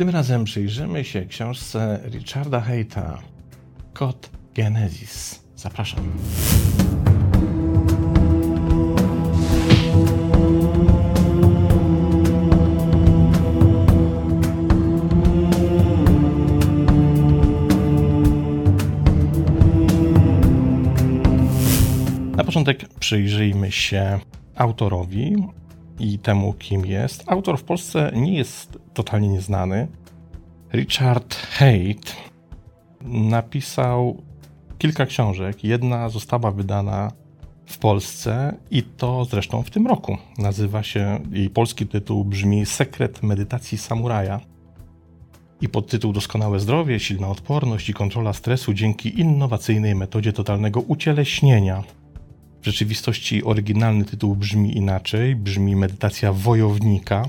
Tym razem przyjrzymy się książce Richarda Hayta Kod Genesis. Zapraszam. Na początek przyjrzyjmy się autorowi i temu, kim jest. Autor w Polsce nie jest totalnie nieznany. Richard Haight napisał kilka książek. Jedna została wydana w Polsce i to zresztą w tym roku. Nazywa się, jej polski tytuł brzmi Sekret medytacji samuraja. I podtytuł Doskonałe zdrowie, silna odporność i kontrola stresu dzięki innowacyjnej metodzie totalnego ucieleśnienia w rzeczywistości oryginalny tytuł brzmi inaczej, brzmi Medytacja Wojownika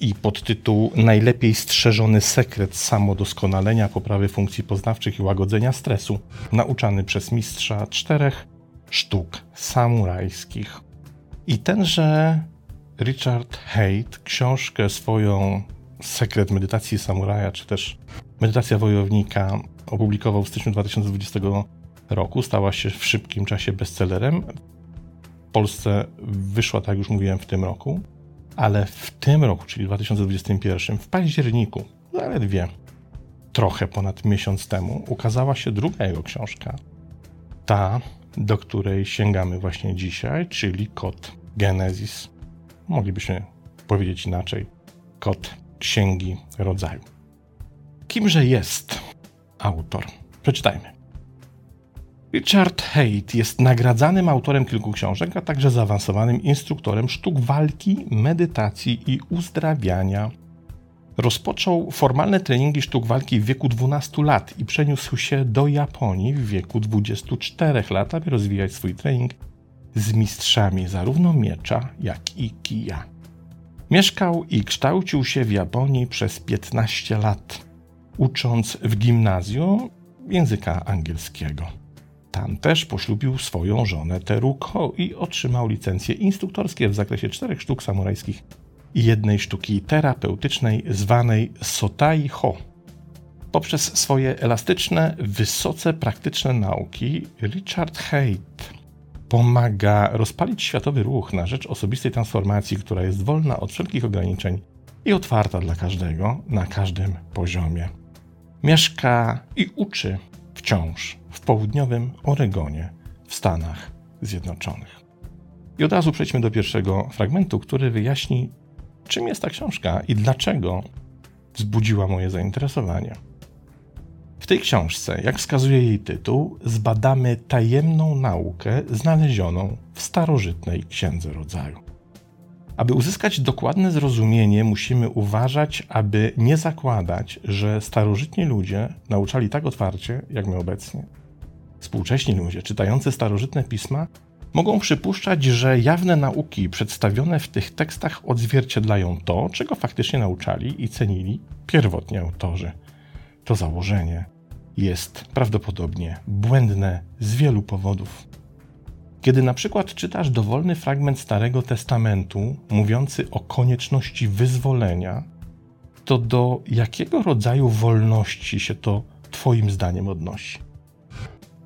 i podtytuł Najlepiej strzeżony sekret samodoskonalenia, poprawy funkcji poznawczych i łagodzenia stresu, nauczany przez mistrza czterech sztuk samurajskich. I tenże Richard Haight książkę swoją Sekret medytacji samuraja, czy też Medytacja wojownika opublikował w styczniu 2020 roku. Stała się w szybkim czasie bestsellerem. W Polsce wyszła, tak już mówiłem, w tym roku, ale w tym roku, czyli 2021, w październiku, zaledwie trochę ponad miesiąc temu, ukazała się druga jego książka. Ta, do której sięgamy właśnie dzisiaj, czyli Kod Genesis. Moglibyśmy powiedzieć inaczej. Kod Księgi Rodzaju. Kimże jest autor? Przeczytajmy. Richard Haight jest nagradzanym autorem kilku książek, a także zaawansowanym instruktorem sztuk walki, medytacji i uzdrawiania. Rozpoczął formalne treningi sztuk walki w wieku 12 lat i przeniósł się do Japonii w wieku 24 lat, aby rozwijać swój trening z mistrzami zarówno miecza, jak i kija. Mieszkał i kształcił się w Japonii przez 15 lat, ucząc w gimnazjum języka angielskiego. Tam też poślubił swoją żonę Teruko i otrzymał licencje instruktorskie w zakresie czterech sztuk samurajskich i jednej sztuki terapeutycznej zwanej Sotai Ho. Poprzez swoje elastyczne, wysoce praktyczne nauki Richard Haight pomaga rozpalić światowy ruch na rzecz osobistej transformacji, która jest wolna od wszelkich ograniczeń i otwarta dla każdego na każdym poziomie. Mieszka i uczy wciąż w południowym Oregonie w Stanach Zjednoczonych. I od razu przejdźmy do pierwszego fragmentu, który wyjaśni, czym jest ta książka i dlaczego wzbudziła moje zainteresowanie. W tej książce, jak wskazuje jej tytuł, zbadamy tajemną naukę znalezioną w starożytnej księdze rodzaju. Aby uzyskać dokładne zrozumienie, musimy uważać, aby nie zakładać, że starożytni ludzie nauczali tak otwarcie, jak my obecnie. Współcześni ludzie, czytający starożytne pisma, mogą przypuszczać, że jawne nauki przedstawione w tych tekstach odzwierciedlają to, czego faktycznie nauczali i cenili pierwotni autorzy. To założenie jest prawdopodobnie błędne z wielu powodów. Kiedy na przykład czytasz dowolny fragment Starego Testamentu mówiący o konieczności wyzwolenia, to do jakiego rodzaju wolności się to Twoim zdaniem odnosi?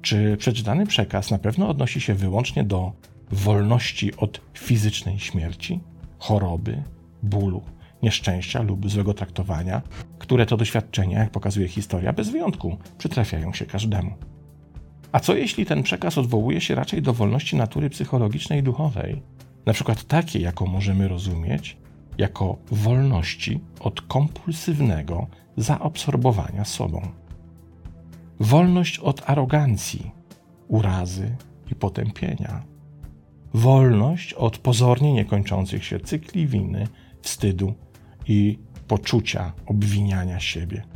Czy przeczytany przekaz na pewno odnosi się wyłącznie do wolności od fizycznej śmierci, choroby, bólu, nieszczęścia lub złego traktowania, które to doświadczenia, jak pokazuje historia, bez wyjątku przytrafiają się każdemu? A co jeśli ten przekaz odwołuje się raczej do wolności natury psychologicznej i duchowej, na przykład takiej, jaką możemy rozumieć jako wolności od kompulsywnego zaabsorbowania sobą? Wolność od arogancji, urazy i potępienia. Wolność od pozornie niekończących się cykli winy, wstydu i poczucia obwiniania siebie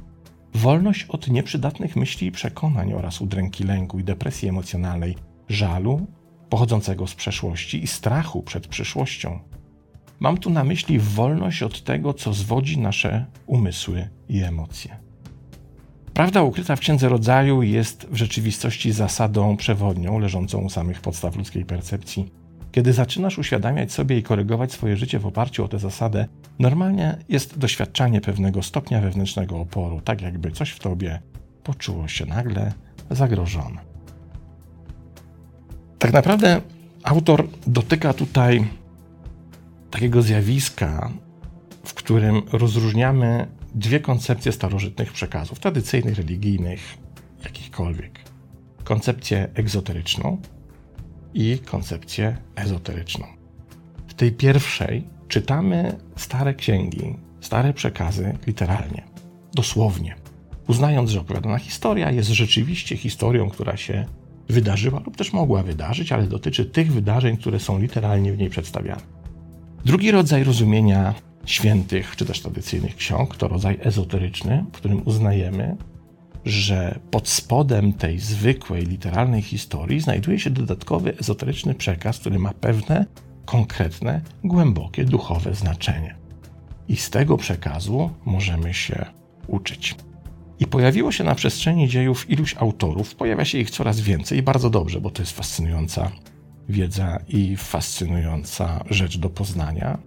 wolność od nieprzydatnych myśli i przekonań oraz udręki lęku i depresji emocjonalnej, żalu pochodzącego z przeszłości i strachu przed przyszłością. Mam tu na myśli wolność od tego, co zwodzi nasze umysły i emocje. Prawda ukryta w Księdze Rodzaju jest w rzeczywistości zasadą przewodnią leżącą u samych podstaw ludzkiej percepcji. Kiedy zaczynasz uświadamiać sobie i korygować swoje życie w oparciu o tę zasadę, Normalnie jest doświadczanie pewnego stopnia wewnętrznego oporu, tak jakby coś w tobie poczuło się nagle zagrożone. Tak naprawdę autor dotyka tutaj takiego zjawiska, w którym rozróżniamy dwie koncepcje starożytnych przekazów, tradycyjnych, religijnych, jakichkolwiek. Koncepcję egzoteryczną i koncepcję ezoteryczną. W tej pierwszej czytamy stare księgi, stare przekazy literalnie, dosłownie, uznając, że opowiadana historia jest rzeczywiście historią, która się wydarzyła lub też mogła wydarzyć, ale dotyczy tych wydarzeń, które są literalnie w niej przedstawiane. Drugi rodzaj rozumienia świętych czy też tradycyjnych ksiąg to rodzaj ezoteryczny, w którym uznajemy, że pod spodem tej zwykłej, literalnej historii znajduje się dodatkowy ezoteryczny przekaz, który ma pewne, konkretne, głębokie, duchowe znaczenie. I z tego przekazu możemy się uczyć. I pojawiło się na przestrzeni dziejów iluś autorów, pojawia się ich coraz więcej i bardzo dobrze, bo to jest fascynująca wiedza i fascynująca rzecz do poznania,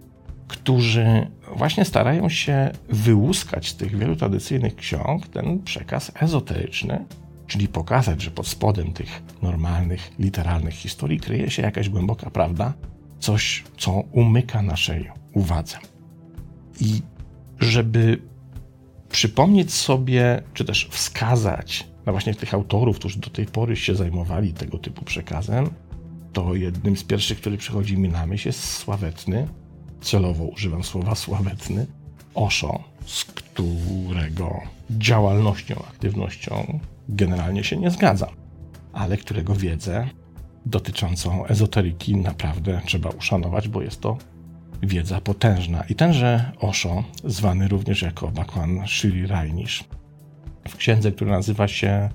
którzy właśnie starają się wyłuskać z tych wielu tradycyjnych ksiąg ten przekaz ezoteryczny, czyli pokazać, że pod spodem tych normalnych, literalnych historii kryje się jakaś głęboka prawda, coś, co umyka naszej uwadze. I żeby przypomnieć sobie, czy też wskazać na właśnie tych autorów, którzy do tej pory się zajmowali tego typu przekazem, to jednym z pierwszych, który przychodzi mi na myśl, jest sławetny, celowo używam słowa sławetny, Osho, z którego działalnością, aktywnością generalnie się nie zgadzam, ale którego wiedzę dotyczącą ezoteryki naprawdę trzeba uszanować, bo jest to wiedza potężna. I tenże Osho, zwany również jako Bakwan Shri Rajnish, w księdze, która nazywa się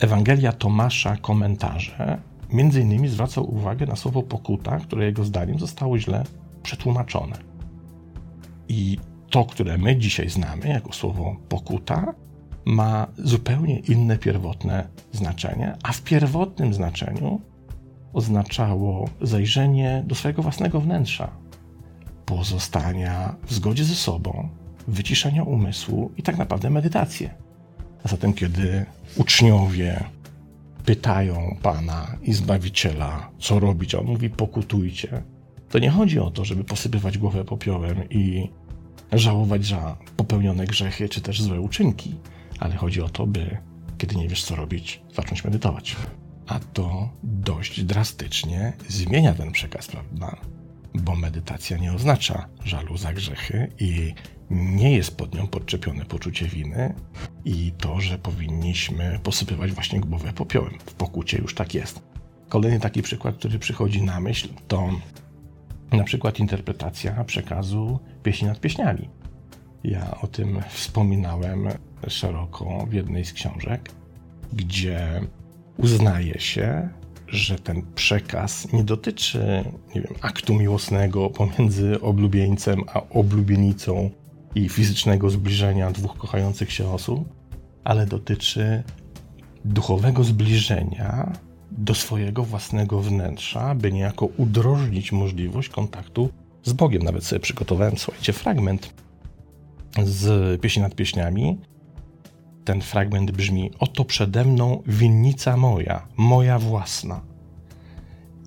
Ewangelia Tomasza Komentarze, między innymi zwracał uwagę na słowo pokuta, które jego zdaniem zostało źle przetłumaczone. I to, które my dzisiaj znamy jako słowo pokuta, ma zupełnie inne pierwotne znaczenie, a w pierwotnym znaczeniu oznaczało zajrzenie do swojego własnego wnętrza, pozostania w zgodzie ze sobą, wyciszenia umysłu i tak naprawdę medytację. A zatem, kiedy uczniowie pytają Pana i Zbawiciela, co robić, a on mówi: pokutujcie, to nie chodzi o to, żeby posypywać głowę popiołem i żałować za popełnione grzechy czy też złe uczynki, ale chodzi o to, by kiedy nie wiesz, co robić, zacząć medytować. A to dość drastycznie zmienia ten przekaz, prawda? Bo medytacja nie oznacza żalu za grzechy i nie jest pod nią podczepione poczucie winy i to, że powinniśmy posypywać właśnie głowę popiołem. W pokucie już tak jest. Kolejny taki przykład, który przychodzi na myśl, to na przykład interpretacja przekazu pieśni nad pieśniami. Ja o tym wspominałem szeroko w jednej z książek, gdzie uznaje się, że ten przekaz nie dotyczy nie wiem, aktu miłosnego pomiędzy oblubieńcem a oblubienicą i fizycznego zbliżenia dwóch kochających się osób, ale dotyczy duchowego zbliżenia do swojego własnego wnętrza, by niejako udrożnić możliwość kontaktu z Bogiem. Nawet sobie przygotowałem, słuchajcie, fragment z pieśni nad pieśniami. Ten fragment brzmi: Oto przede mną winnica moja, moja własna.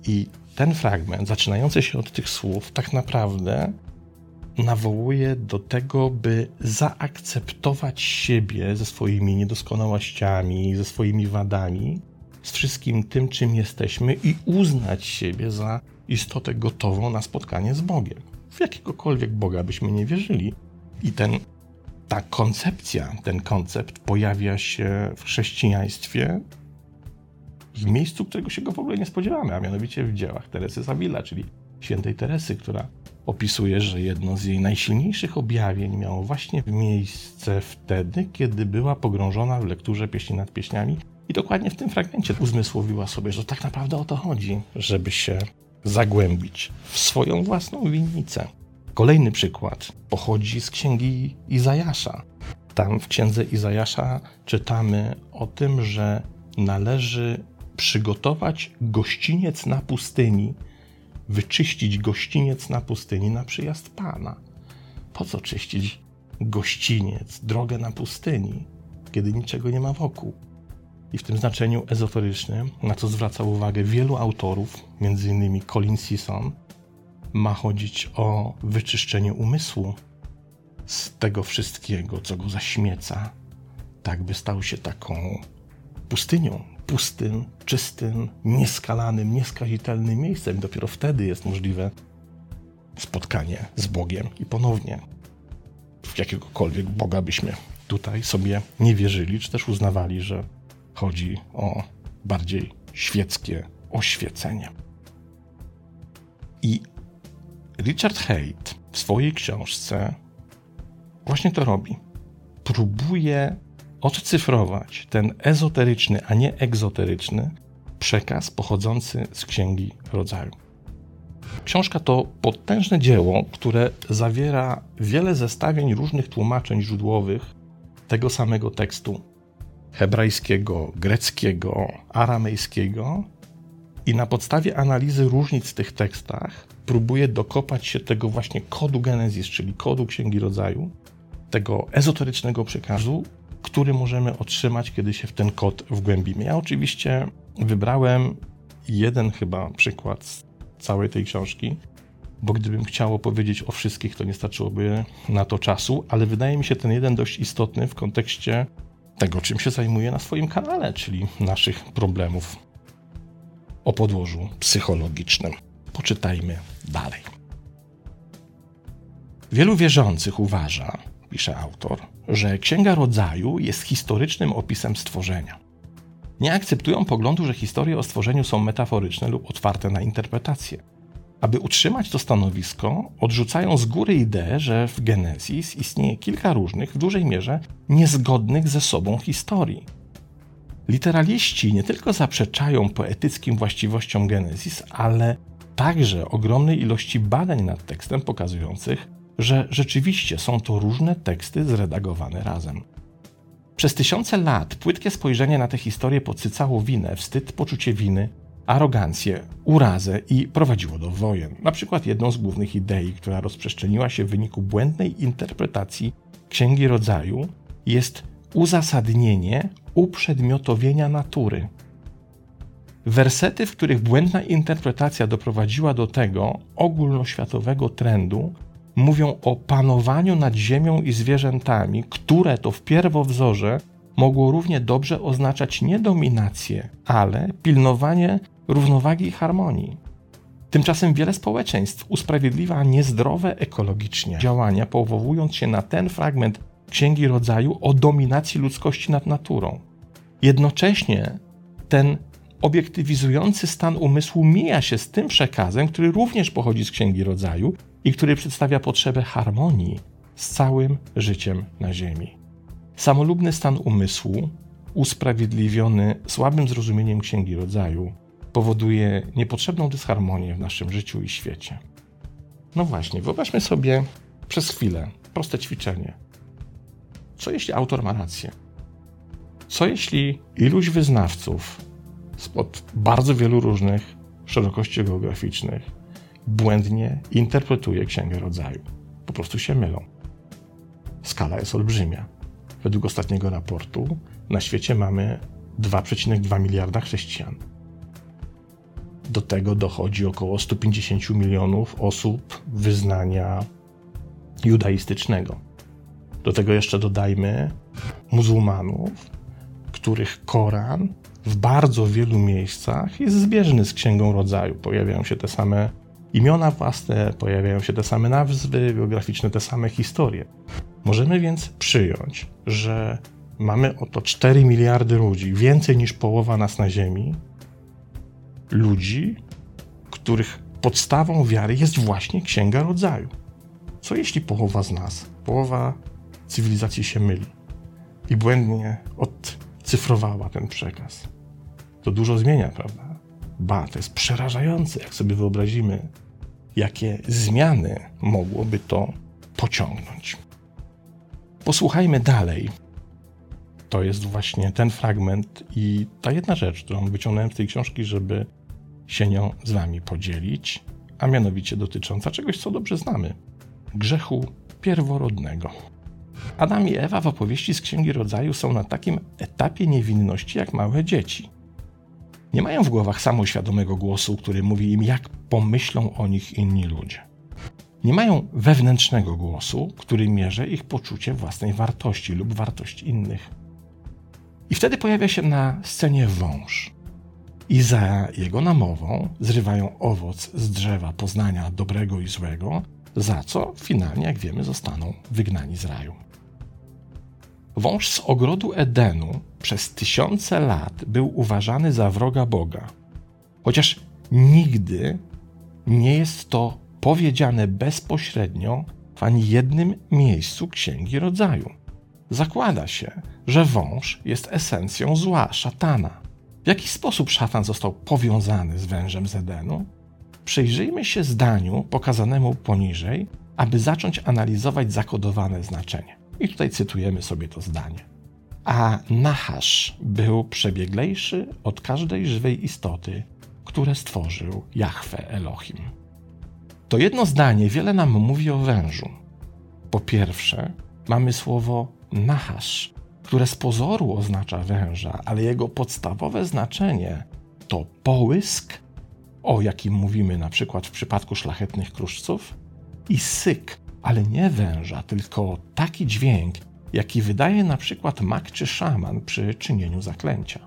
I ten fragment, zaczynający się od tych słów, tak naprawdę nawołuje do tego, by zaakceptować siebie ze swoimi niedoskonałościami, ze swoimi wadami, z wszystkim tym, czym jesteśmy i uznać siebie za istotę gotową na spotkanie z Bogiem. W jakiegokolwiek Boga byśmy nie wierzyli. I ten, ta koncepcja, ten koncept pojawia się w chrześcijaństwie w miejscu, którego się go w ogóle nie spodziewamy, a mianowicie w dziełach Teresy Zawila, czyli świętej Teresy, która opisuje, że jedno z jej najsilniejszych objawień miało właśnie miejsce wtedy, kiedy była pogrążona w lekturze pieśni nad pieśniami i dokładnie w tym fragmencie uzmysłowiła sobie, że tak naprawdę o to chodzi, żeby się zagłębić w swoją własną winnicę. Kolejny przykład pochodzi z księgi Izajasza. Tam w księdze Izajasza czytamy o tym, że należy przygotować gościniec na pustyni, wyczyścić gościniec na pustyni na przyjazd Pana. Po co czyścić gościniec, drogę na pustyni, kiedy niczego nie ma wokół? I w tym znaczeniu ezoterycznym, na co zwraca uwagę wielu autorów, m.in. Colin Sisson, ma chodzić o wyczyszczenie umysłu z tego wszystkiego, co go zaśmieca, tak by stał się taką pustynią, pustym, czystym, nieskalanym, nieskazitelnym miejscem. Dopiero wtedy jest możliwe spotkanie z Bogiem i ponownie w jakiegokolwiek Boga byśmy tutaj sobie nie wierzyli, czy też uznawali, że chodzi o bardziej świeckie oświecenie. I Richard Haight w swojej książce właśnie to robi. Próbuje odcyfrować ten ezoteryczny, a nie egzoteryczny przekaz pochodzący z Księgi Rodzaju. Książka to potężne dzieło, które zawiera wiele zestawień różnych tłumaczeń źródłowych tego samego tekstu hebrajskiego, greckiego, aramejskiego i na podstawie analizy różnic w tych tekstach próbuje dokopać się tego właśnie kodu Genezis, czyli kodu Księgi Rodzaju, tego ezoterycznego przekazu, który możemy otrzymać, kiedy się w ten kod wgłębimy. Ja oczywiście wybrałem jeden chyba przykład z całej tej książki, bo gdybym chciał opowiedzieć o wszystkich, to nie starczyłoby na to czasu, ale wydaje mi się ten jeden dość istotny w kontekście tego, czym się zajmuję na swoim kanale, czyli naszych problemów o podłożu psychologicznym. Poczytajmy dalej. Wielu wierzących uważa, pisze autor, że Księga Rodzaju jest historycznym opisem stworzenia. Nie akceptują poglądu, że historie o stworzeniu są metaforyczne lub otwarte na interpretację. Aby utrzymać to stanowisko, odrzucają z góry ideę, że w Genezis istnieje kilka różnych, w dużej mierze niezgodnych ze sobą historii. Literaliści nie tylko zaprzeczają poetyckim właściwościom Genezis, ale także ogromnej ilości badań nad tekstem pokazujących, że rzeczywiście są to różne teksty zredagowane razem. Przez tysiące lat płytkie spojrzenie na tę historię podsycało winę, wstyd, poczucie winy, arogancję, urazę i prowadziło do wojen. Na przykład jedną z głównych idei, która rozprzestrzeniła się w wyniku błędnej interpretacji Księgi Rodzaju, jest uzasadnienie uprzedmiotowienia natury. Wersety, w których błędna interpretacja doprowadziła do tego ogólnoświatowego trendu, mówią o panowaniu nad ziemią i zwierzętami, które to w pierwowzorze mogło równie dobrze oznaczać nie dominację, ale pilnowanie równowagi i harmonii. Tymczasem wiele społeczeństw usprawiedliwia niezdrowe ekologicznie działania, powołując się na ten fragment Księgi Rodzaju o dominacji ludzkości nad naturą. Jednocześnie ten obiektywizujący stan umysłu mija się z tym przekazem, który również pochodzi z Księgi Rodzaju i który przedstawia potrzebę harmonii z całym życiem na Ziemi. Samolubny stan umysłu, usprawiedliwiony słabym zrozumieniem Księgi Rodzaju, powoduje niepotrzebną dysharmonię w naszym życiu i świecie. No właśnie, wyobraźmy sobie przez chwilę proste ćwiczenie. Co jeśli autor ma rację? Co jeśli iluś wyznawców spod bardzo wielu różnych szerokości geograficznych błędnie interpretuje Księgę Rodzaju? Po prostu się mylą. Skala jest olbrzymia. Według ostatniego raportu na świecie mamy 2,2 miliarda chrześcijan. Do tego dochodzi około 150 milionów osób wyznania judaistycznego. Do tego jeszcze dodajmy muzułmanów, których Koran w bardzo wielu miejscach jest zbieżny z Księgą Rodzaju. Pojawiają się te same imiona własne, pojawiają się te same nazwy geograficzne, te same historie. Możemy więc przyjąć, że mamy oto 4 miliardy ludzi, więcej niż połowa nas na Ziemi, ludzi, których podstawą wiary jest właśnie Księga Rodzaju. Co jeśli połowa z nas, połowa cywilizacji się myli i błędnie odcyfrowała ten przekaz? To dużo zmienia, prawda? Ba, to jest przerażające, jak sobie wyobrazimy, jakie zmiany mogłoby to pociągnąć. Posłuchajmy dalej. To jest właśnie ten fragment i ta jedna rzecz, którą wyciągnąłem z tej książki, żeby się nią z Wami podzielić, a mianowicie dotycząca czegoś, co dobrze znamy grzechu pierworodnego. Adam i Ewa w opowieści z Księgi Rodzaju są na takim etapie niewinności jak małe dzieci. Nie mają w głowach samoświadomego głosu, który mówi im, jak pomyślą o nich inni ludzie. Nie mają wewnętrznego głosu, który mierzy ich poczucie własnej wartości lub wartości innych. I wtedy pojawia się na scenie wąż. I za jego namową zrywają owoc z drzewa poznania dobrego i złego, za co finalnie, jak wiemy, zostaną wygnani z raju. Wąż z ogrodu Edenu przez tysiące lat był uważany za wroga Boga, chociaż nigdy nie jest to powiedziane bezpośrednio w ani jednym miejscu Księgi Rodzaju. Zakłada się, że wąż jest esencją zła, szatana. W jaki sposób szatan został powiązany z wężem z Edenu? Przyjrzyjmy się zdaniu pokazanemu poniżej, aby zacząć analizować zakodowane znaczenie. I tutaj cytujemy sobie to zdanie. A Nahasz był przebieglejszy od każdej żywej istoty, które stworzył Jahwe Elohim. To jedno zdanie wiele nam mówi o wężu. Po pierwsze, mamy słowo Nahasz, które z pozoru oznacza węża, ale jego podstawowe znaczenie to połysk, o jakim mówimy na przykład w przypadku szlachetnych kruszców, i syk, ale nie węża, tylko taki dźwięk, jaki wydaje na przykład mak czy szaman przy czynieniu zaklęcia.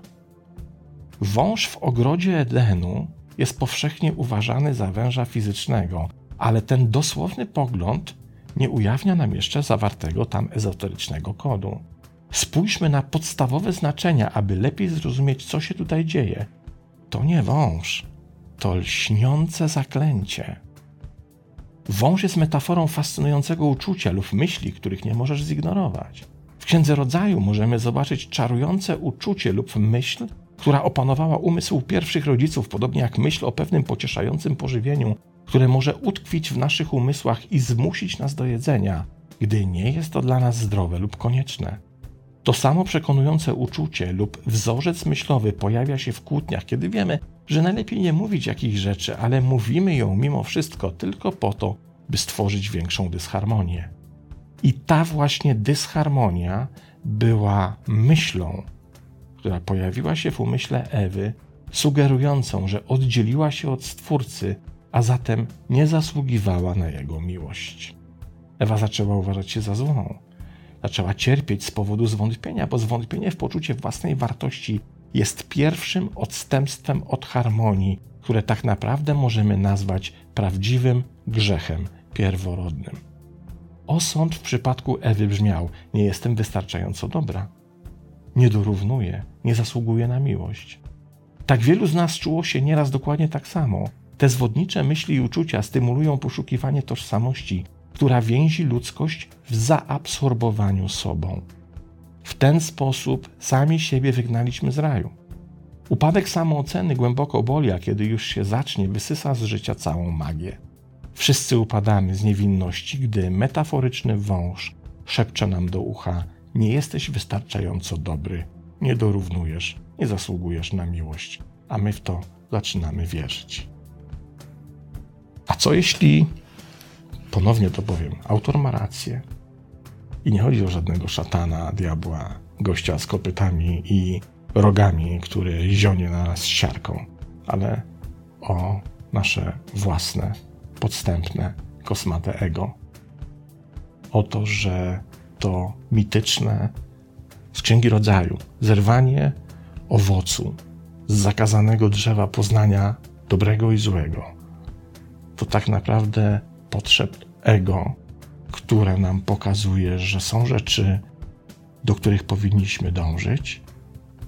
Wąż w ogrodzie Edenu jest powszechnie uważany za węża fizycznego, ale ten dosłowny pogląd nie ujawnia nam jeszcze zawartego tam ezoterycznego kodu. Spójrzmy na podstawowe znaczenia, aby lepiej zrozumieć, co się tutaj dzieje. To nie wąż, to lśniące zaklęcie. Wąż jest metaforą fascynującego uczucia lub myśli, których nie możesz zignorować. W Księdze Rodzaju możemy zobaczyć czarujące uczucie lub myśl, która opanowała umysł pierwszych rodziców, podobnie jak myśl o pewnym pocieszającym pożywieniu, które może utkwić w naszych umysłach i zmusić nas do jedzenia, gdy nie jest to dla nas zdrowe lub konieczne. To samo przekonujące uczucie lub wzorzec myślowy pojawia się w kłótniach, kiedy wiemy, że najlepiej nie mówić jakichś rzeczy, ale mówimy ją mimo wszystko tylko po to, by stworzyć większą dysharmonię. I ta właśnie dysharmonia była myślą, która pojawiła się w umyśle Ewy, sugerującą, że oddzieliła się od Stwórcy, a zatem nie zasługiwała na jego miłość. Ewa zaczęła uważać się za złą. Zaczęła cierpieć z powodu zwątpienia, bo zwątpienie w poczucie własnej wartości jest pierwszym odstępstwem od harmonii, które tak naprawdę możemy nazwać prawdziwym grzechem pierworodnym. Osąd w przypadku Ewy brzmiał: Nie jestem wystarczająco dobra. Nie dorównuję, nie zasługuję na miłość. Tak wielu z nas czuło się nieraz dokładnie tak samo. Te zwodnicze myśli i uczucia stymulują poszukiwanie tożsamości, która więzi ludzkość w zaabsorbowaniu sobą. W ten sposób sami siebie wygnaliśmy z raju. Upadek samooceny głęboko boli, a kiedy już się zacznie, wysysa z życia całą magię. Wszyscy upadamy z niewinności, gdy metaforyczny wąż szepcze nam do ucha: Nie jesteś wystarczająco dobry, nie dorównujesz, nie zasługujesz na miłość, a my w to zaczynamy wierzyć. A co jeśli, ponownie to powiem, autor ma rację i nie chodzi o żadnego szatana, diabła, gościa z kopytami i rogami, który zionie na nas siarką, ale o nasze własne, podstępne, kosmate ego. O to, że to mityczne z Księgi Rodzaju zerwanie owocu z zakazanego drzewa poznania dobrego i złego, to tak naprawdę potrzeb ego, które nam pokazuje, że są rzeczy, do których powinniśmy dążyć,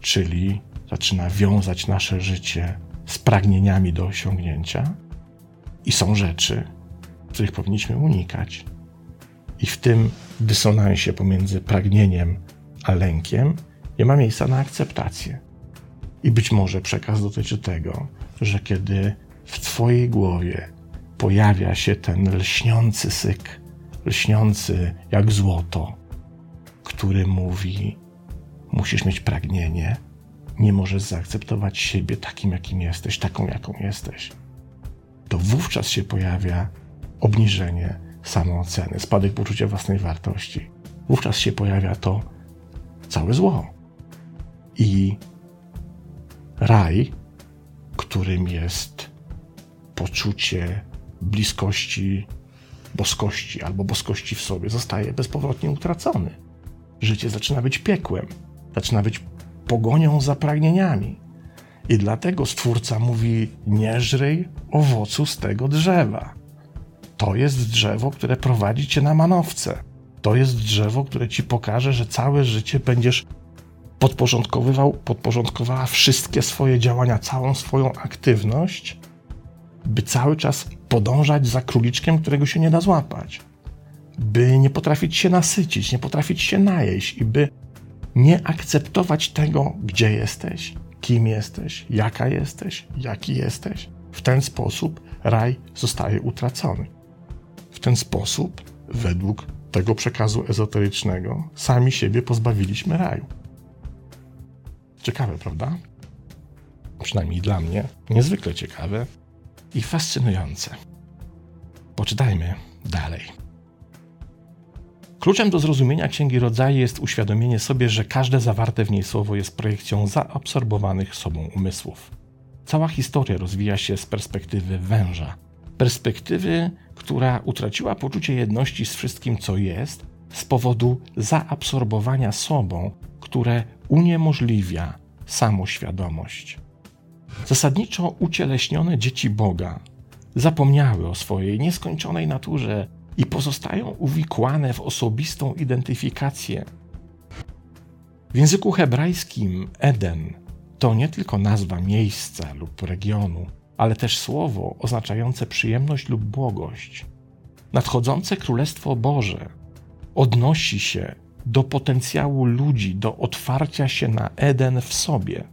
czyli zaczyna wiązać nasze życie z pragnieniami do osiągnięcia, i są rzeczy, których powinniśmy unikać. I w tym dysonansie pomiędzy pragnieniem a lękiem nie ma miejsca na akceptację. I być może przekaz dotyczy tego, że kiedy w Twojej głowie pojawia się ten lśniący syk, lśniący jak złoto, który mówi: Musisz mieć pragnienie, nie możesz zaakceptować siebie takim, jakim jesteś, taką, jaką jesteś. To wówczas się pojawia obniżenie, samooceny, spadek poczucia własnej wartości. Wówczas się pojawia to całe zło. I raj, którym jest poczucie bliskości boskości albo boskości w sobie, zostaje bezpowrotnie utracony. Życie zaczyna być piekłem, zaczyna być pogonią za pragnieniami. I dlatego Stwórca mówi: Nie żryj owocu z tego drzewa. To jest drzewo, które prowadzi cię na manowce. To jest drzewo, które ci pokaże, że całe życie będziesz podporządkowywał, podporządkowała wszystkie swoje działania, całą swoją aktywność, by cały czas podążać za króliczkiem, którego się nie da złapać, by nie potrafić się nasycić, nie potrafić się najeść i by nie akceptować tego, gdzie jesteś, kim jesteś, jaka jesteś, jaki jesteś. W ten sposób raj zostaje utracony. W ten sposób, według tego przekazu ezoterycznego, sami siebie pozbawiliśmy raju. Ciekawe, prawda? Przynajmniej dla mnie niezwykle ciekawe i fascynujące. Poczytajmy dalej. Kluczem do zrozumienia Księgi Rodzaju jest uświadomienie sobie, że każde zawarte w niej słowo jest projekcją zaabsorbowanych sobą umysłów. Cała historia rozwija się z perspektywy węża, perspektywy, która utraciła poczucie jedności z wszystkim, co jest, z powodu zaabsorbowania sobą, które uniemożliwia samoświadomość. Zasadniczo ucieleśnione dzieci Boga zapomniały o swojej nieskończonej naturze i pozostają uwikłane w osobistą identyfikację. W języku hebrajskim Eden to nie tylko nazwa miejsca lub regionu, ale też słowo oznaczające przyjemność lub błogość. Nadchodzące Królestwo Boże odnosi się do potencjału ludzi, do otwarcia się na Eden w sobie.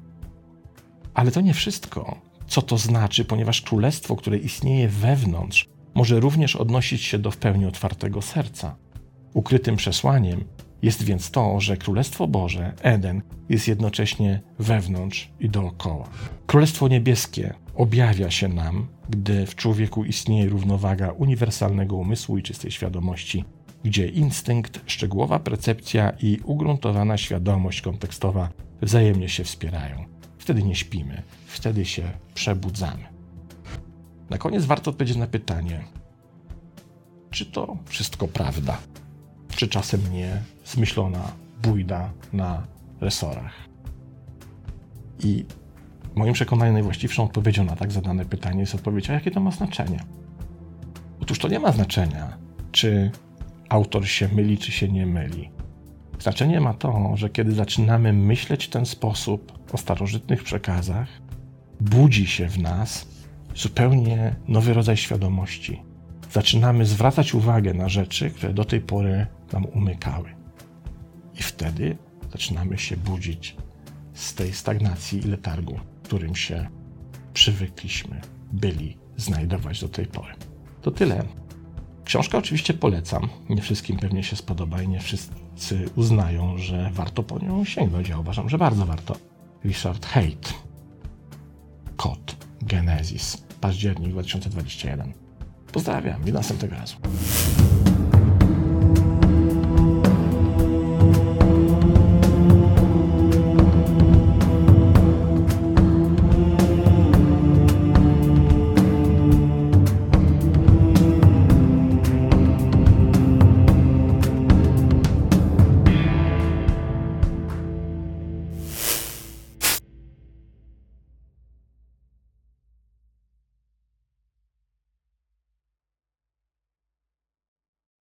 Ale to nie wszystko, co to znaczy, ponieważ królestwo, które istnieje wewnątrz, może również odnosić się do w pełni otwartego serca. Ukrytym przesłaniem jest więc to, że Królestwo Boże, Eden, jest jednocześnie wewnątrz i dookoła. Królestwo Niebieskie objawia się nam, gdy w człowieku istnieje równowaga uniwersalnego umysłu i czystej świadomości, gdzie instynkt, szczegółowa percepcja i ugruntowana świadomość kontekstowa wzajemnie się wspierają. Wtedy nie śpimy, wtedy się przebudzamy. Na koniec warto odpowiedzieć na pytanie, czy to wszystko prawda? Czy czasem nie zmyślona bójda na resorach? I moim przekonaniem najwłaściwszą odpowiedzią na tak zadane pytanie jest odpowiedź, a jakie to ma znaczenie? Otóż to nie ma znaczenia, czy autor się myli, czy się nie myli. Znaczenie ma to, że kiedy zaczynamy myśleć w ten sposób o starożytnych przekazach, budzi się w nas zupełnie nowy rodzaj świadomości. Zaczynamy zwracać uwagę na rzeczy, które do tej pory nam umykały. I wtedy zaczynamy się budzić z tej stagnacji i letargu, którym się przywykliśmy, byli znajdować do tej pory. To tyle. Książkę oczywiście polecam. Nie wszystkim pewnie się spodoba i nie wszyscy uznają, że warto po nią sięgnąć. Ja uważam, że bardzo warto. Richard Haight. Kod. Genesis. Październik 2021. Pozdrawiam i następnego razu.